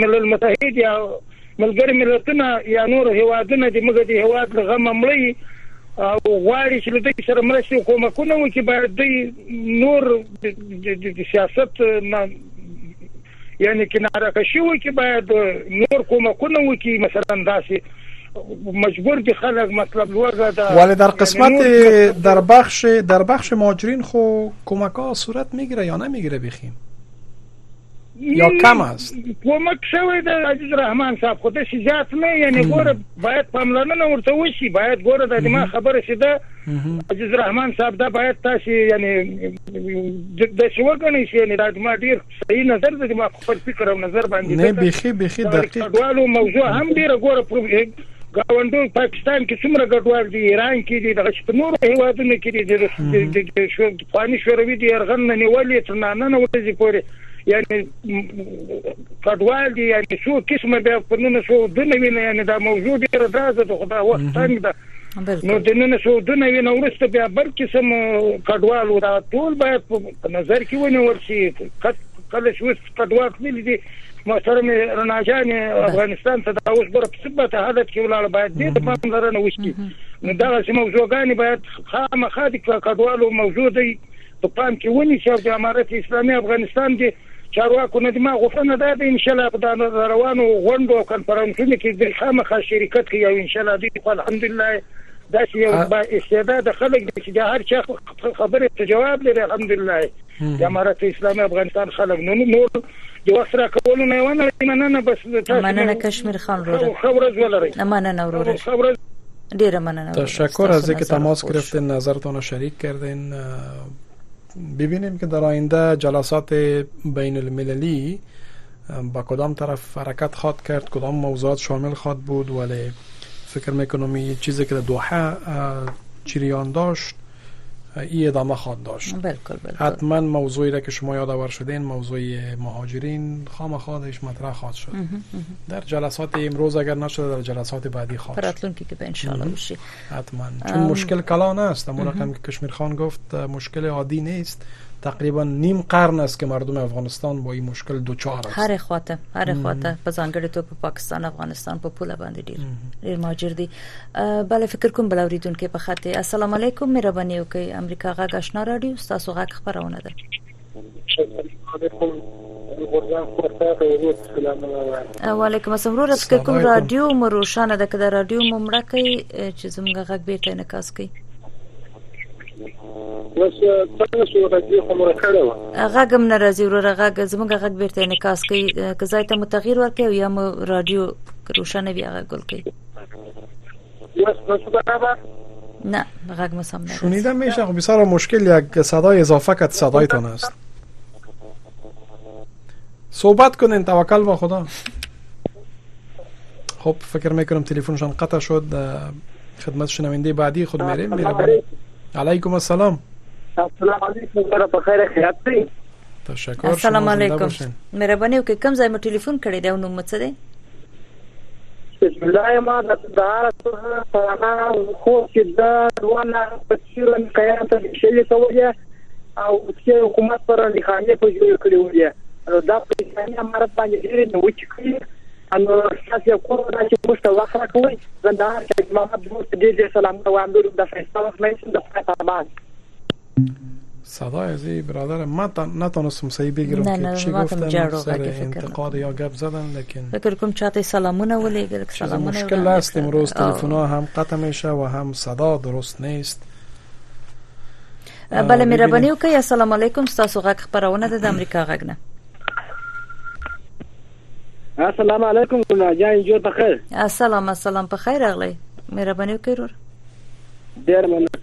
ملل متحد یا ملګري ملتونه یا نور هیوادونه د موږ د هیواد له غمه مړی او غواړي چې له دوی سره مرستې او کومکونه وکړي باید دوی نور د سیاست یعنی کناره کشي وکړي باید نور کومکونه وکړي مثلا داسې مجبور دي خلک مطلب لوګه دا ولی در قسمت در بخش در بخش مهاجرین خو کمک ها صورت میگیره یا نمیگیره بخیم یا کم است کمک شوی د عزیز رحمان صاحب خو د زیات نه یعنی ګوره باید پاملرنه ورته وشي باید ګوره د ما خبره شي ده عزیز رحمان صاحب دا باید تاسو یعنی د شوګنې شي نه دا ما ډیر صحیح نظر دی ما خپل فکر او نظر باندې نه بیخي بیخي دقیق کډوالو موضوع هم ډیره ګوره پروګرام گاوندو پاکستان کې څومره ګډوال دي ایران کې دي دغه په نورو هیوادونو کې دي د شو پخواني شوروي دي ارغن نه نیولې تر نن نه ورځې پورې یعنی کډوال دي یعنی څو قسمه بیا په نن شو د نوی نه یعنی دا موضوع ډیره درازه ده خو دا وخت تنګ ده نو د نن څو د نوې نو ورسته بیا بل قسم کډوال و دا ټول باید په نظر کې ونیول شي کله چې وس کډوال تللی دي محترم رڼا جان افغانستان ته دا اوس بر په ثبت حالت کې ولاړ باید دې ته پام لرنه وشي نو دا چې موضوعګانی باید خامخا د کډوالو موجوده په پام کې ونی چې د امارت اسلامي افغانستان دی چارواکو نه زما غوښتنه دا ده انشاءالله په دا روانو غونډو او کنفرانسونو کې د خامخا شرکت کوي او انشاءالله دوی خو الحمدلله داسې یو با استعداد خلک دي چې د هر چا خبرې ته جواب لري الحمدلله د امارت اسلامي افغانستان خلک نو نور د وخت را کولو نه ونه مننه بس تاسو مننه کشمیر خان وروره خو ورځ ولرئ مننه وروره ډیر مننه تشکر از اینکه تماس گرفتین نظرتون رو شریک کردین ببینیم که در آینده جلسات بین المللی با کدام طرف حرکت خواد کرد کدام موضوعات شامل خواد بود ولی فکر میکنم چیزی که در دوحه چریان داشت ای ادامه خواد داشت بلکل بلکل. حتما موضوعی را که شما یادآور شدین موضوع مهاجرین خام خودش مطرح خواد شد در جلسات امروز اگر نشده در جلسات بعدی خواد شد که به ان حتما چون مشکل کلان است اما رقم که کشمیر خان گفت مشکل عادی نیست تقریبا نیم قرن است که مردم افغانستان با این مشکل دوچار است هر خواته هر خواته په ځانګړي تو په پاکستان افغانستان په پوله باندې ډیر ډیر ماجر دي بل فکر کوم بل اوریدونکو په خاطر السلام علیکم مهرباني وکړئ امریکا غږ آشنا رادیو تاسو غږ خبرونه ده وعلیکم السلام ورور که کوم رادیو مو روشانه ده که دا رادیو مو مړه کړئ چې زموږ غږ بیرته انعکاس کړئ بس څنګه شو راځي خو مور کړه غږم نه راځي ورور غږ زموږ غږ بیرته انعکاس کوي که ځای ته متغیر ورکړي یا مو رادیو روشنه بیا غږ ګل کوي درست نشو برابر نه غږ مو سم شنیده میشه خب بسیار مشکل یک صدای اضافه کرد صدایتان است صحبت کنین توکل به خدا خب فکر میکنم تلفنشان قطع شد خدمت شنونده بعدی خود میریم علیکم السلام السلام علیکم بخیر خیرت تشکر السلام علیکم مهرباني وکړئ کوم ځای مو ټلیفون کړی دی او نوم مو څه دی بسم الله ما د دار سره خو چې دا ډونه په چیرې کایا ته شي کولای او چې حکومت پر لخانه په جوړ کړی وي نو دا په اسلامي امارت باندې ډېر نه وچ کړی انو شاته یو کور دا چې موږ ته وخت راکوي زنده چې محمد دوست دې دې سلام ته وایم د فیصله وخت مې د فاطمه صدای از این برادر من نتونستم صحیح بگیرم نه نه که چی گفتن سر انتقاد یا گپ زدن لیکن فکر کنم چاته سلامونه ولیگل که سلامونه مشکل است امروز تلفن ها هم قطع میشه و هم صدا درست نیست بله مهرباني وکړئ السلام علیکم تاسو غږ خبرونه ده د امریکا غږ نه السلام علیکم ګلنار جان جوړ په خیر السلام السلام په خیر اغلی مهرباني وکړئ ډیر مننه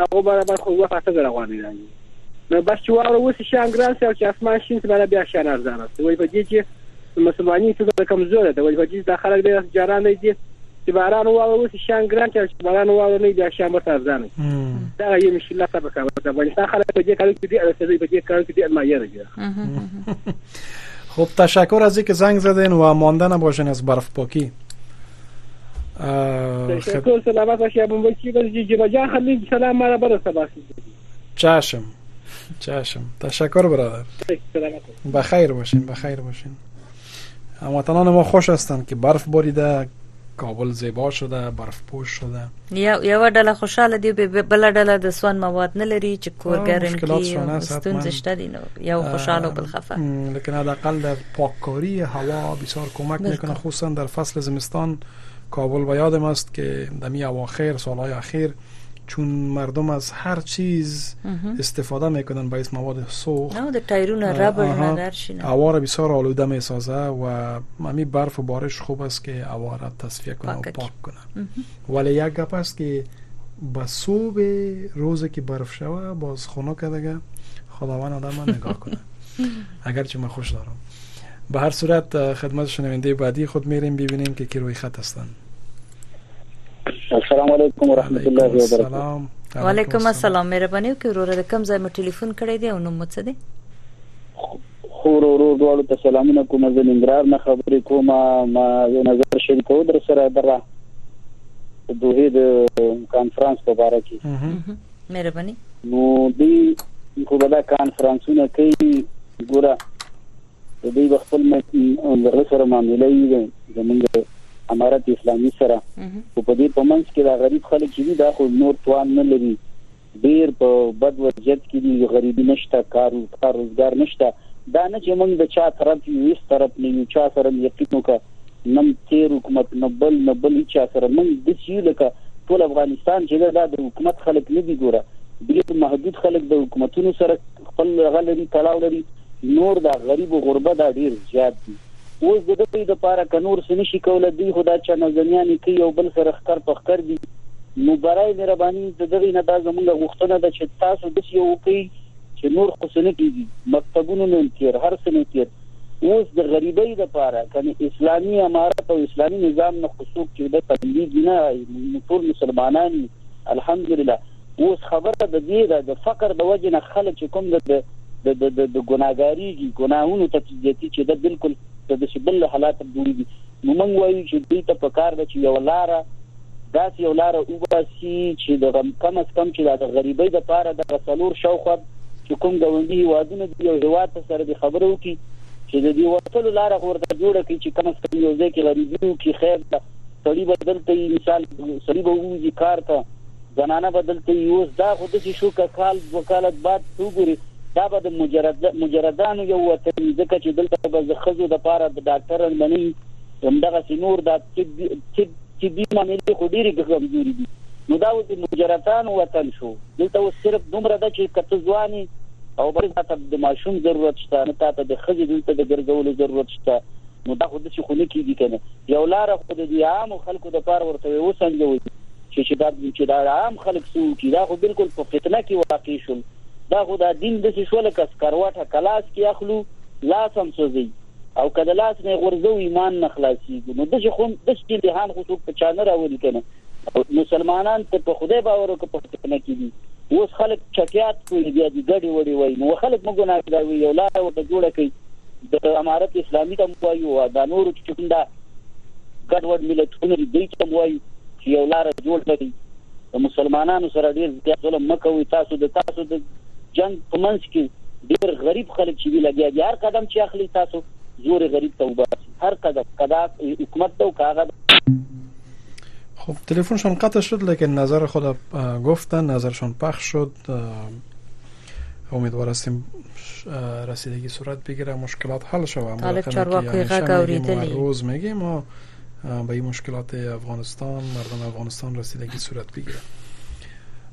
هغو باره بار خو وخت اته زره غوانۍ راځي نو بس چې واوره وسي شان ګران سي او چې اسمان شين سي باره بيا شان ارزانه سي ولې په دې کې مسلماني څه زره کمزوره ده ولې په دې دا خلک ډېر جاران دی دي چې باران واوره وسي شان ګران سي او چې باران واوره نه بيا شان ورته ارزانه سي دا یو مشکل سره په کابل افغانستان خلک په دې کارو کې ډېر رسېدلي په دې کارو کې ډېر مایره دي خب تشکر از اینکه زنگ زدین و ماندن باشین از برف پاکی شکر سلامات باشی ابو مکی بس جی جی بجا خلیل سلام مرا برا سبا چشم چشم تشکر برادر بخیر باشین بخیر باشین هموطنان ما خوش هستند که برف باریده کابل زیبا شده برف پوش شده یا یو ډله خوشاله دی به بل ډله د سون مواد نه لري چې کور ګارنټي ستونزې شته دي نو یو خوشاله بل خفه لیکن حداقل در پاککاری هوا بسیار کمک میکنه خصوصا در فصل زمستان کابل و یادم است که دمی اواخر سالهای اخیر چون مردم از هر چیز استفاده میکنن به اسم مواد سوخت نه در تایرون ربر ندار هوا را بسیار آلوده میسازه و ممی برف و بارش خوب است که هوا را تصفیه کنه و پاک کنه ولی یک گپ است که به صوب روز که برف شوه باز خونو کدگه خداوند آدم نگاه کنه اگرچه من خوش دارم به هر صورت خدمت شنونده بعدی خود میریم ببینیم که کی روی خط هستند السلام علیکم ورحمت الله وبرکاته وعلیکم السلام مهرباني وکړئ وروره د کوم ځای مو ټلیفون کړی دی او نوم مو څه دی خور او ورور دواړو ته سلامونه کوم زه ننګرهار نه خبرې کوم ما یو نظر شریکو در سره دغه د دوه د کانفرنس په اړه کې مهرباني نو دی خو به دا کانفرنسونه کوي ګوره د دوی به خپل دغه سره معامله یې زمونږ امارت اسلامي سره او په دې په منځ کې دا غریب خلک چې دي دا خو نور توان نه لري ډیر په بد وضعیت کې دي، غریبي نشته، کار کار روزګار نشته، دا نه چې موږ د چا طرف یو، هیڅ طرف نه یو، چا سره مو یقین وکړه، نه تیر حکومت، نه بل، نه بل هیچا سره، موږ داسې یو لکه ټول افغانستان چې ده دا د حکومت خلک نه دي، ګوره ډیر محدود خلک د حکومتونو سره خپل هغه لري، تړاو لري، نور دا غریب غربه دا ډیر زیات دي. اوس د دوی د پاره که نور څه نه شي کولی، دوی خو دا چنه زنیانې کوي او بل سره ښکر په ښکر دي، نو برای مهرباني د دغې نه دا زمونږ غوښتنه ده چې تاسو داسې یو وکړئ چې نور خو څه نه کېږي، مکتبونو نه تېر، هر څه نه تېر، اوس د غریبۍ د پاره که نه اسلامي امارت او اسلامي نظام نه خو څوک چې دلته مړېږي نه، موږ ټول مسلمانان یو الحمدلله. اوس خبره د دې ده د فقر د وجې نه خلک چې کوم د د د د د ګناګاریږي ګناهونو ته ځتی چې د بالکل د داسې بل حالات جوړیږي نو موږ وایو چې دوی ته په کار ده چې یو لاره داسې یو لاره وباسي چې د غم کم از کم چې د غریبۍ د پاره د څلور شاوخوا چې کوم ګاونډي هیوادونه دي یو هیواد ته سره د خبرو وکړي چې د دې وتلو لاره ورته جوړه کړي چې کم از کم یو ځای کې غریبي وکړي خیر ده سړي به دلته مثال سړي به ووځي کار ته زنانه به دلته وي اوس دا خو داسې شو که کال دوه کاله بعد ته وګورې دا به د مجرد مجردانو یو وطن وي ځکه چې دلته به د ښځو دپاره د ډاکټر به نه وي همدغسې نور دا طب طب طبي معاملې خو ډېرې کمزورې دي نو دا اوس د مجردانو وطن شو دلته اوس صرف دومره ده چې که ته ځوان او بل ته د ماشوم ضرورت شته نه تاته د ښځې دلته د ګرځولو ضرورت شته نو دا خو داسې خو نه کېږي که نه یو لاره خو د دې عامو خلکو دپاره ورته وسنجوئ شو چې دا چې دا عام خلک څه وکړي دا خو بالکل په فتنه کې واقع شول دا خو دا دین داسې شو لکه سکروټه که لاس کې اخلو لاس هم سوځوي او که د لاس نه غورځو ایمان نه خلاصېږو نو داسې خو داسې امتحان خو څوک په چا نه راولي که نه مسلمانان ته په خدای باور وکړه په فتنه کې دي اوس خلک چټیات کوي بیا دي ګډې وډې وایي نو خلک مو ګناهګار وي یو لاره ورته جوړه کړئ د امارت اسلامي ته وایو دا نور چې کوم دا ګډوډ ملتونه دي دوی ته وایي چې یو لار جوړ کړئ د مسلمانانو سره ډیر زیات ظلم مه کوئ تاسو د تاسو د جنگ په منځ کې ډیر غریب خلک چې وی لګیا دي هر قدم چې اخلي تاسو زور غریب ته وباسي هر قدم کدا حکومت ته او کاغه خب تلفنشون قطع شد لیکن نظر خود گفتن نظرشون پخش شد امیدوار هستیم رسیدگی صورت بگیره مشکلات حل شود طالب چارواکوی غږ اوریدلی روز میگیم ما به این مشکلات افغانستان مردم افغانستان رسیدگی صورت بگیره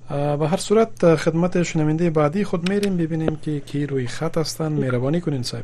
به هر صورت خدمت شنونده بعدی خود میریم ببینیم که کی روی خط هستند مهربانی کنین صاحب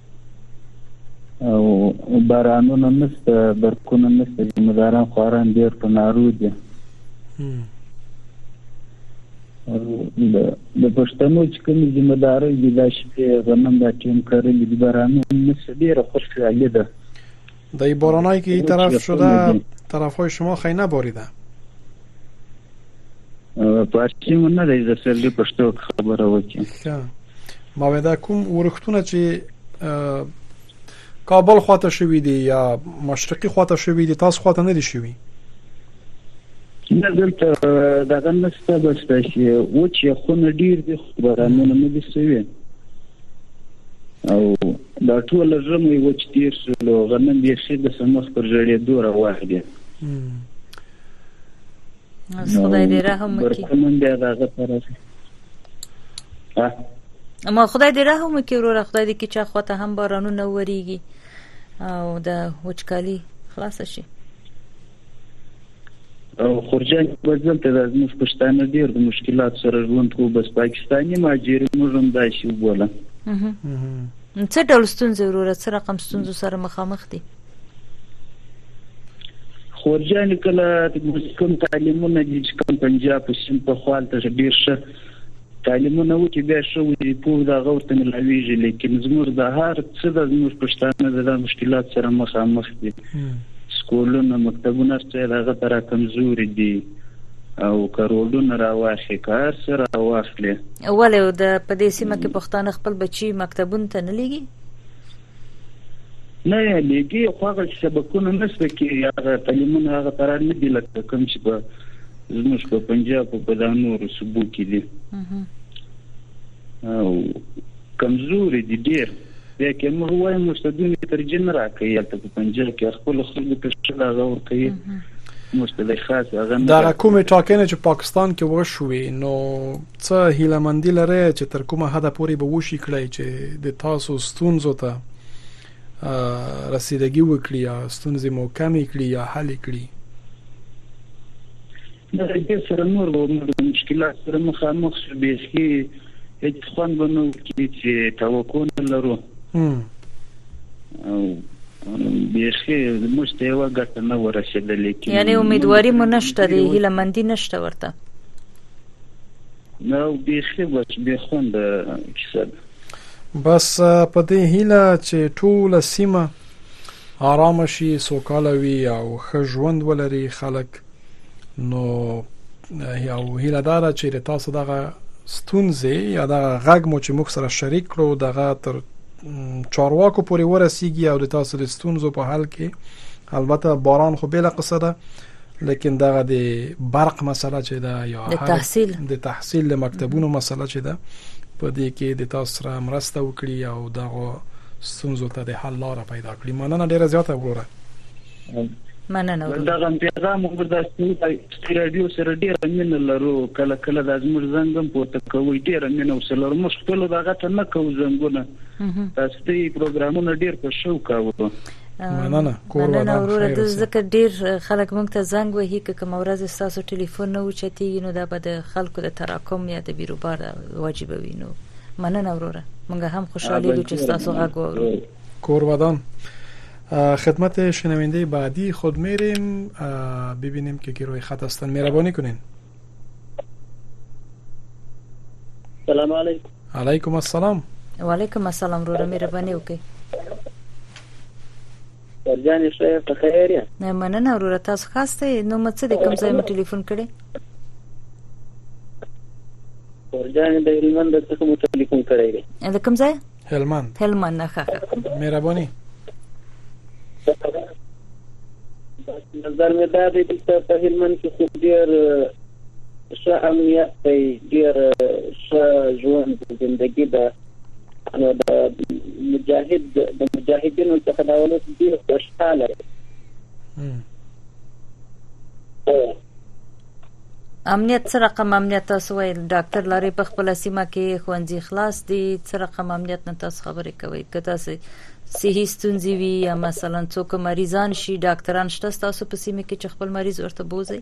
او بارانونه نشته برکونه نشته چې مداران خواران ډېر په نارو دي د پښتنو چې کومې ذمه دارۍ دي دا شپې غنم دا ټیم کرلي دي بارانونه نشته ډېره خوشحالي ده در این بارانایی که این طرف شده طرف های شما خیلی نباریده پارچی من نداری در سرلی پشتو خبره وکی مویده کوم ورختونه چی کابل خواته شوی دی یا مشرقی خواته شوی دی تاس خواته ندی شوی نه دلته دغه نشته بس داسې وچ یخونه ډېر دي خو بارانونه نه دي سوي او دا ټول ژمی وچ تېر شول او غنم بیخي د سمخ پر ژړېدو روان دي اوس خدای دې رحم وکړي برکمن بیا دغه طرف اما خدای دې رحم وکړي وروره خدای دې کې چا خواته هم بارانونه وریږي او د وچکالي خلاص شي خورجان به دلته دا زموږ پښتانه ډیر د مشکلات سره ژوند کوو بس پاکستاني ماجر موږ هم داسې وبوله څه ډول ستونزې وروره څه رقم ستونزو سره مخامخ دي خورجان کله کوم تعلیمونه دي چې کوم پنجاب سیم په خپل ته ډیر ښه تعلیمونه و چې بیا ښه وي پوه د هغه ورته ملاویږي لیکن زموږ د هر څه د زموږ پښتانه د دا مشکلات سره مخامخ دي سکولونه مکتبونه هر څه د هغه تر کمزوري دي او کروڑونه راواخلي کار سره راواخلي ولې د پدې سیمه کې پښتانه خپل بچي مکتبونو ته نه لیږي نه لګي خو هغه سبکونه نشته کې هغه تعلیمونه هغه تر نه دی لکه کوم چې په زموږ په پنجاب او په دانور صوبو کې دي او کمزوري دي ډېر بیا کې موږ وایو مستدون تر جن راکې یا په پنجاب کې خپل خلکو ته شلا غور کوي مستدې خاص هغه دا کومه ټاکنه چې پاکستان کې وشوي نو څه هیله مندي لرئ چې تر کومه حده پورې به وشي کړئ چې د تاسو ستونزو ته رسیدګي وکړي یا ستونزې مو کمې کړي یا حل کړي دا دې سره نور به موږ د مشکلات سره مخامخ شو بیخي هیڅ خوند به نه وکړي چې توقع نه لرو او بیخي موږ ته یوه ګټه نه ورسېدلې یعنې امیدواري مو نشته دی هیله مندي نشته ورته نو بیخي بچ بې خوند کیسه ده بس په دې هیله چې ټول سیمه آرام شي سوکاله وي او ښه ژوند ولري خلک نو یو هیله دار چې د تاسو دغه ستونزې یا دغه غږ مو چې موږ سره شریک کړو دغه تر چارواکو پورې ورسیږي او د تاسو د ستونزو په حل کې البته باران خو بل قصه ده لیکن دغه د برق مسله چې دا یا د تحصیل د تحصیل د مکتبونو مسله چې دا په دې کې د تاسو سره مرسته وکړي او دغه ستونزو ته د حل لار پیدا کړي مننه ډیره زیاته وروره مننه وروره دا غم پیغام موږ د سپی رادیو سره ډیر مینه لرو کله کله د زمر زنګم پورته کوي ډیر مینه وسلر موږ خپل دغه ته نه کوو زنګونه تاسو دې پروګرامونه ډیر په شوق کوو مننه کور ودان مننه وروره د زکه ډیر خلک مونږ ته زنګ وهي که کوم ورځ تاسو ټلیفون نه وچتي نو دا به د خلکو د تراکم یا د بیروبار واجب وي نو مننه وروره مونږ هم خوشاله یو چې تاسو غږ وورو کور ودان خدمت شنونده بعدی خود میریم ببینیم که گروه خط هستن مهربانی کنین السلام علیکم علیکم السلام وعلیکم السلام وروره مهرباني وکړئ ورجان شوی په خیر یا نه مننه وروره تاسو خاص ته نو مڅ د کوم ځای مو ټلیفون کړي ورجان د هلمند څخه مو ټلیفون کړی دی د کوم ځای هلمند هلمند نه خخه مهرباني نظر مې دا دی چې په هلمند کې خو ډېر ښه امنیت دی ډېر ښه ژوند زندگی ده نو د مجاهد د مجاهدینو څخه دا ولس ډېر خوشحاله دی امنیت څه رقم امنیت تاسو وایي ډاکټر لارې په خپل سیمه کې ښوونځي خلاص دي څه رقم امنیت نه تاسو خبرې کوي که تاسو صحي ستونزې وي یا مثلا څوک مریضان شي ډاکټران شته تاسو په سیمه کې چې خپل مریض ورته بوزي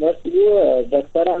بس یو ډاکټران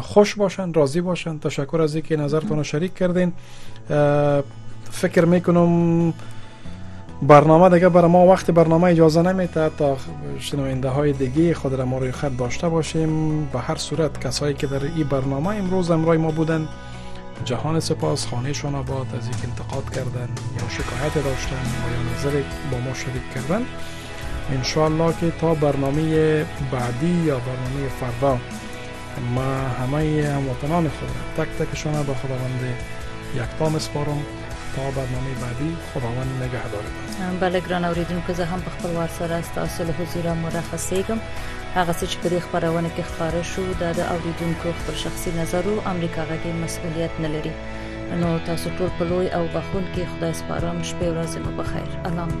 خوش باشند راضی باشند تشکر از اینکه نظرتون شریک کردین فکر میکنم برنامه دیگه برای ما وقت برنامه اجازه نمیده تا شنونده های دیگه خود را ما روی خط داشته باشیم به هر صورت کسایی که در این برنامه امروز امرای ما بودن جهان سپاس خانه شان آباد از یک انتقاد کردن یا شکایت داشتن و یا نظر با ما شریک کردن انشاءالله که تا برنامه بعدی یا برنامه فردا ما همه هموطنان خود را تک تک شما به خداوند یکتا مسپارم تا برنامه بعدی خداوند نگه داره بله ګران اوریدونکو زه هم په خپل وار سره تاسو له حضور مرخصیږم هغه څه چې په دې خبرونه کې خبره شو دا د اوریدونکو خپل شخصي نظر او امریکا غږی مسؤلیت نه لري نو تاسو ټول په لوی او بخون کې خدای سپارم شپه ورځ مو بخیر الله مو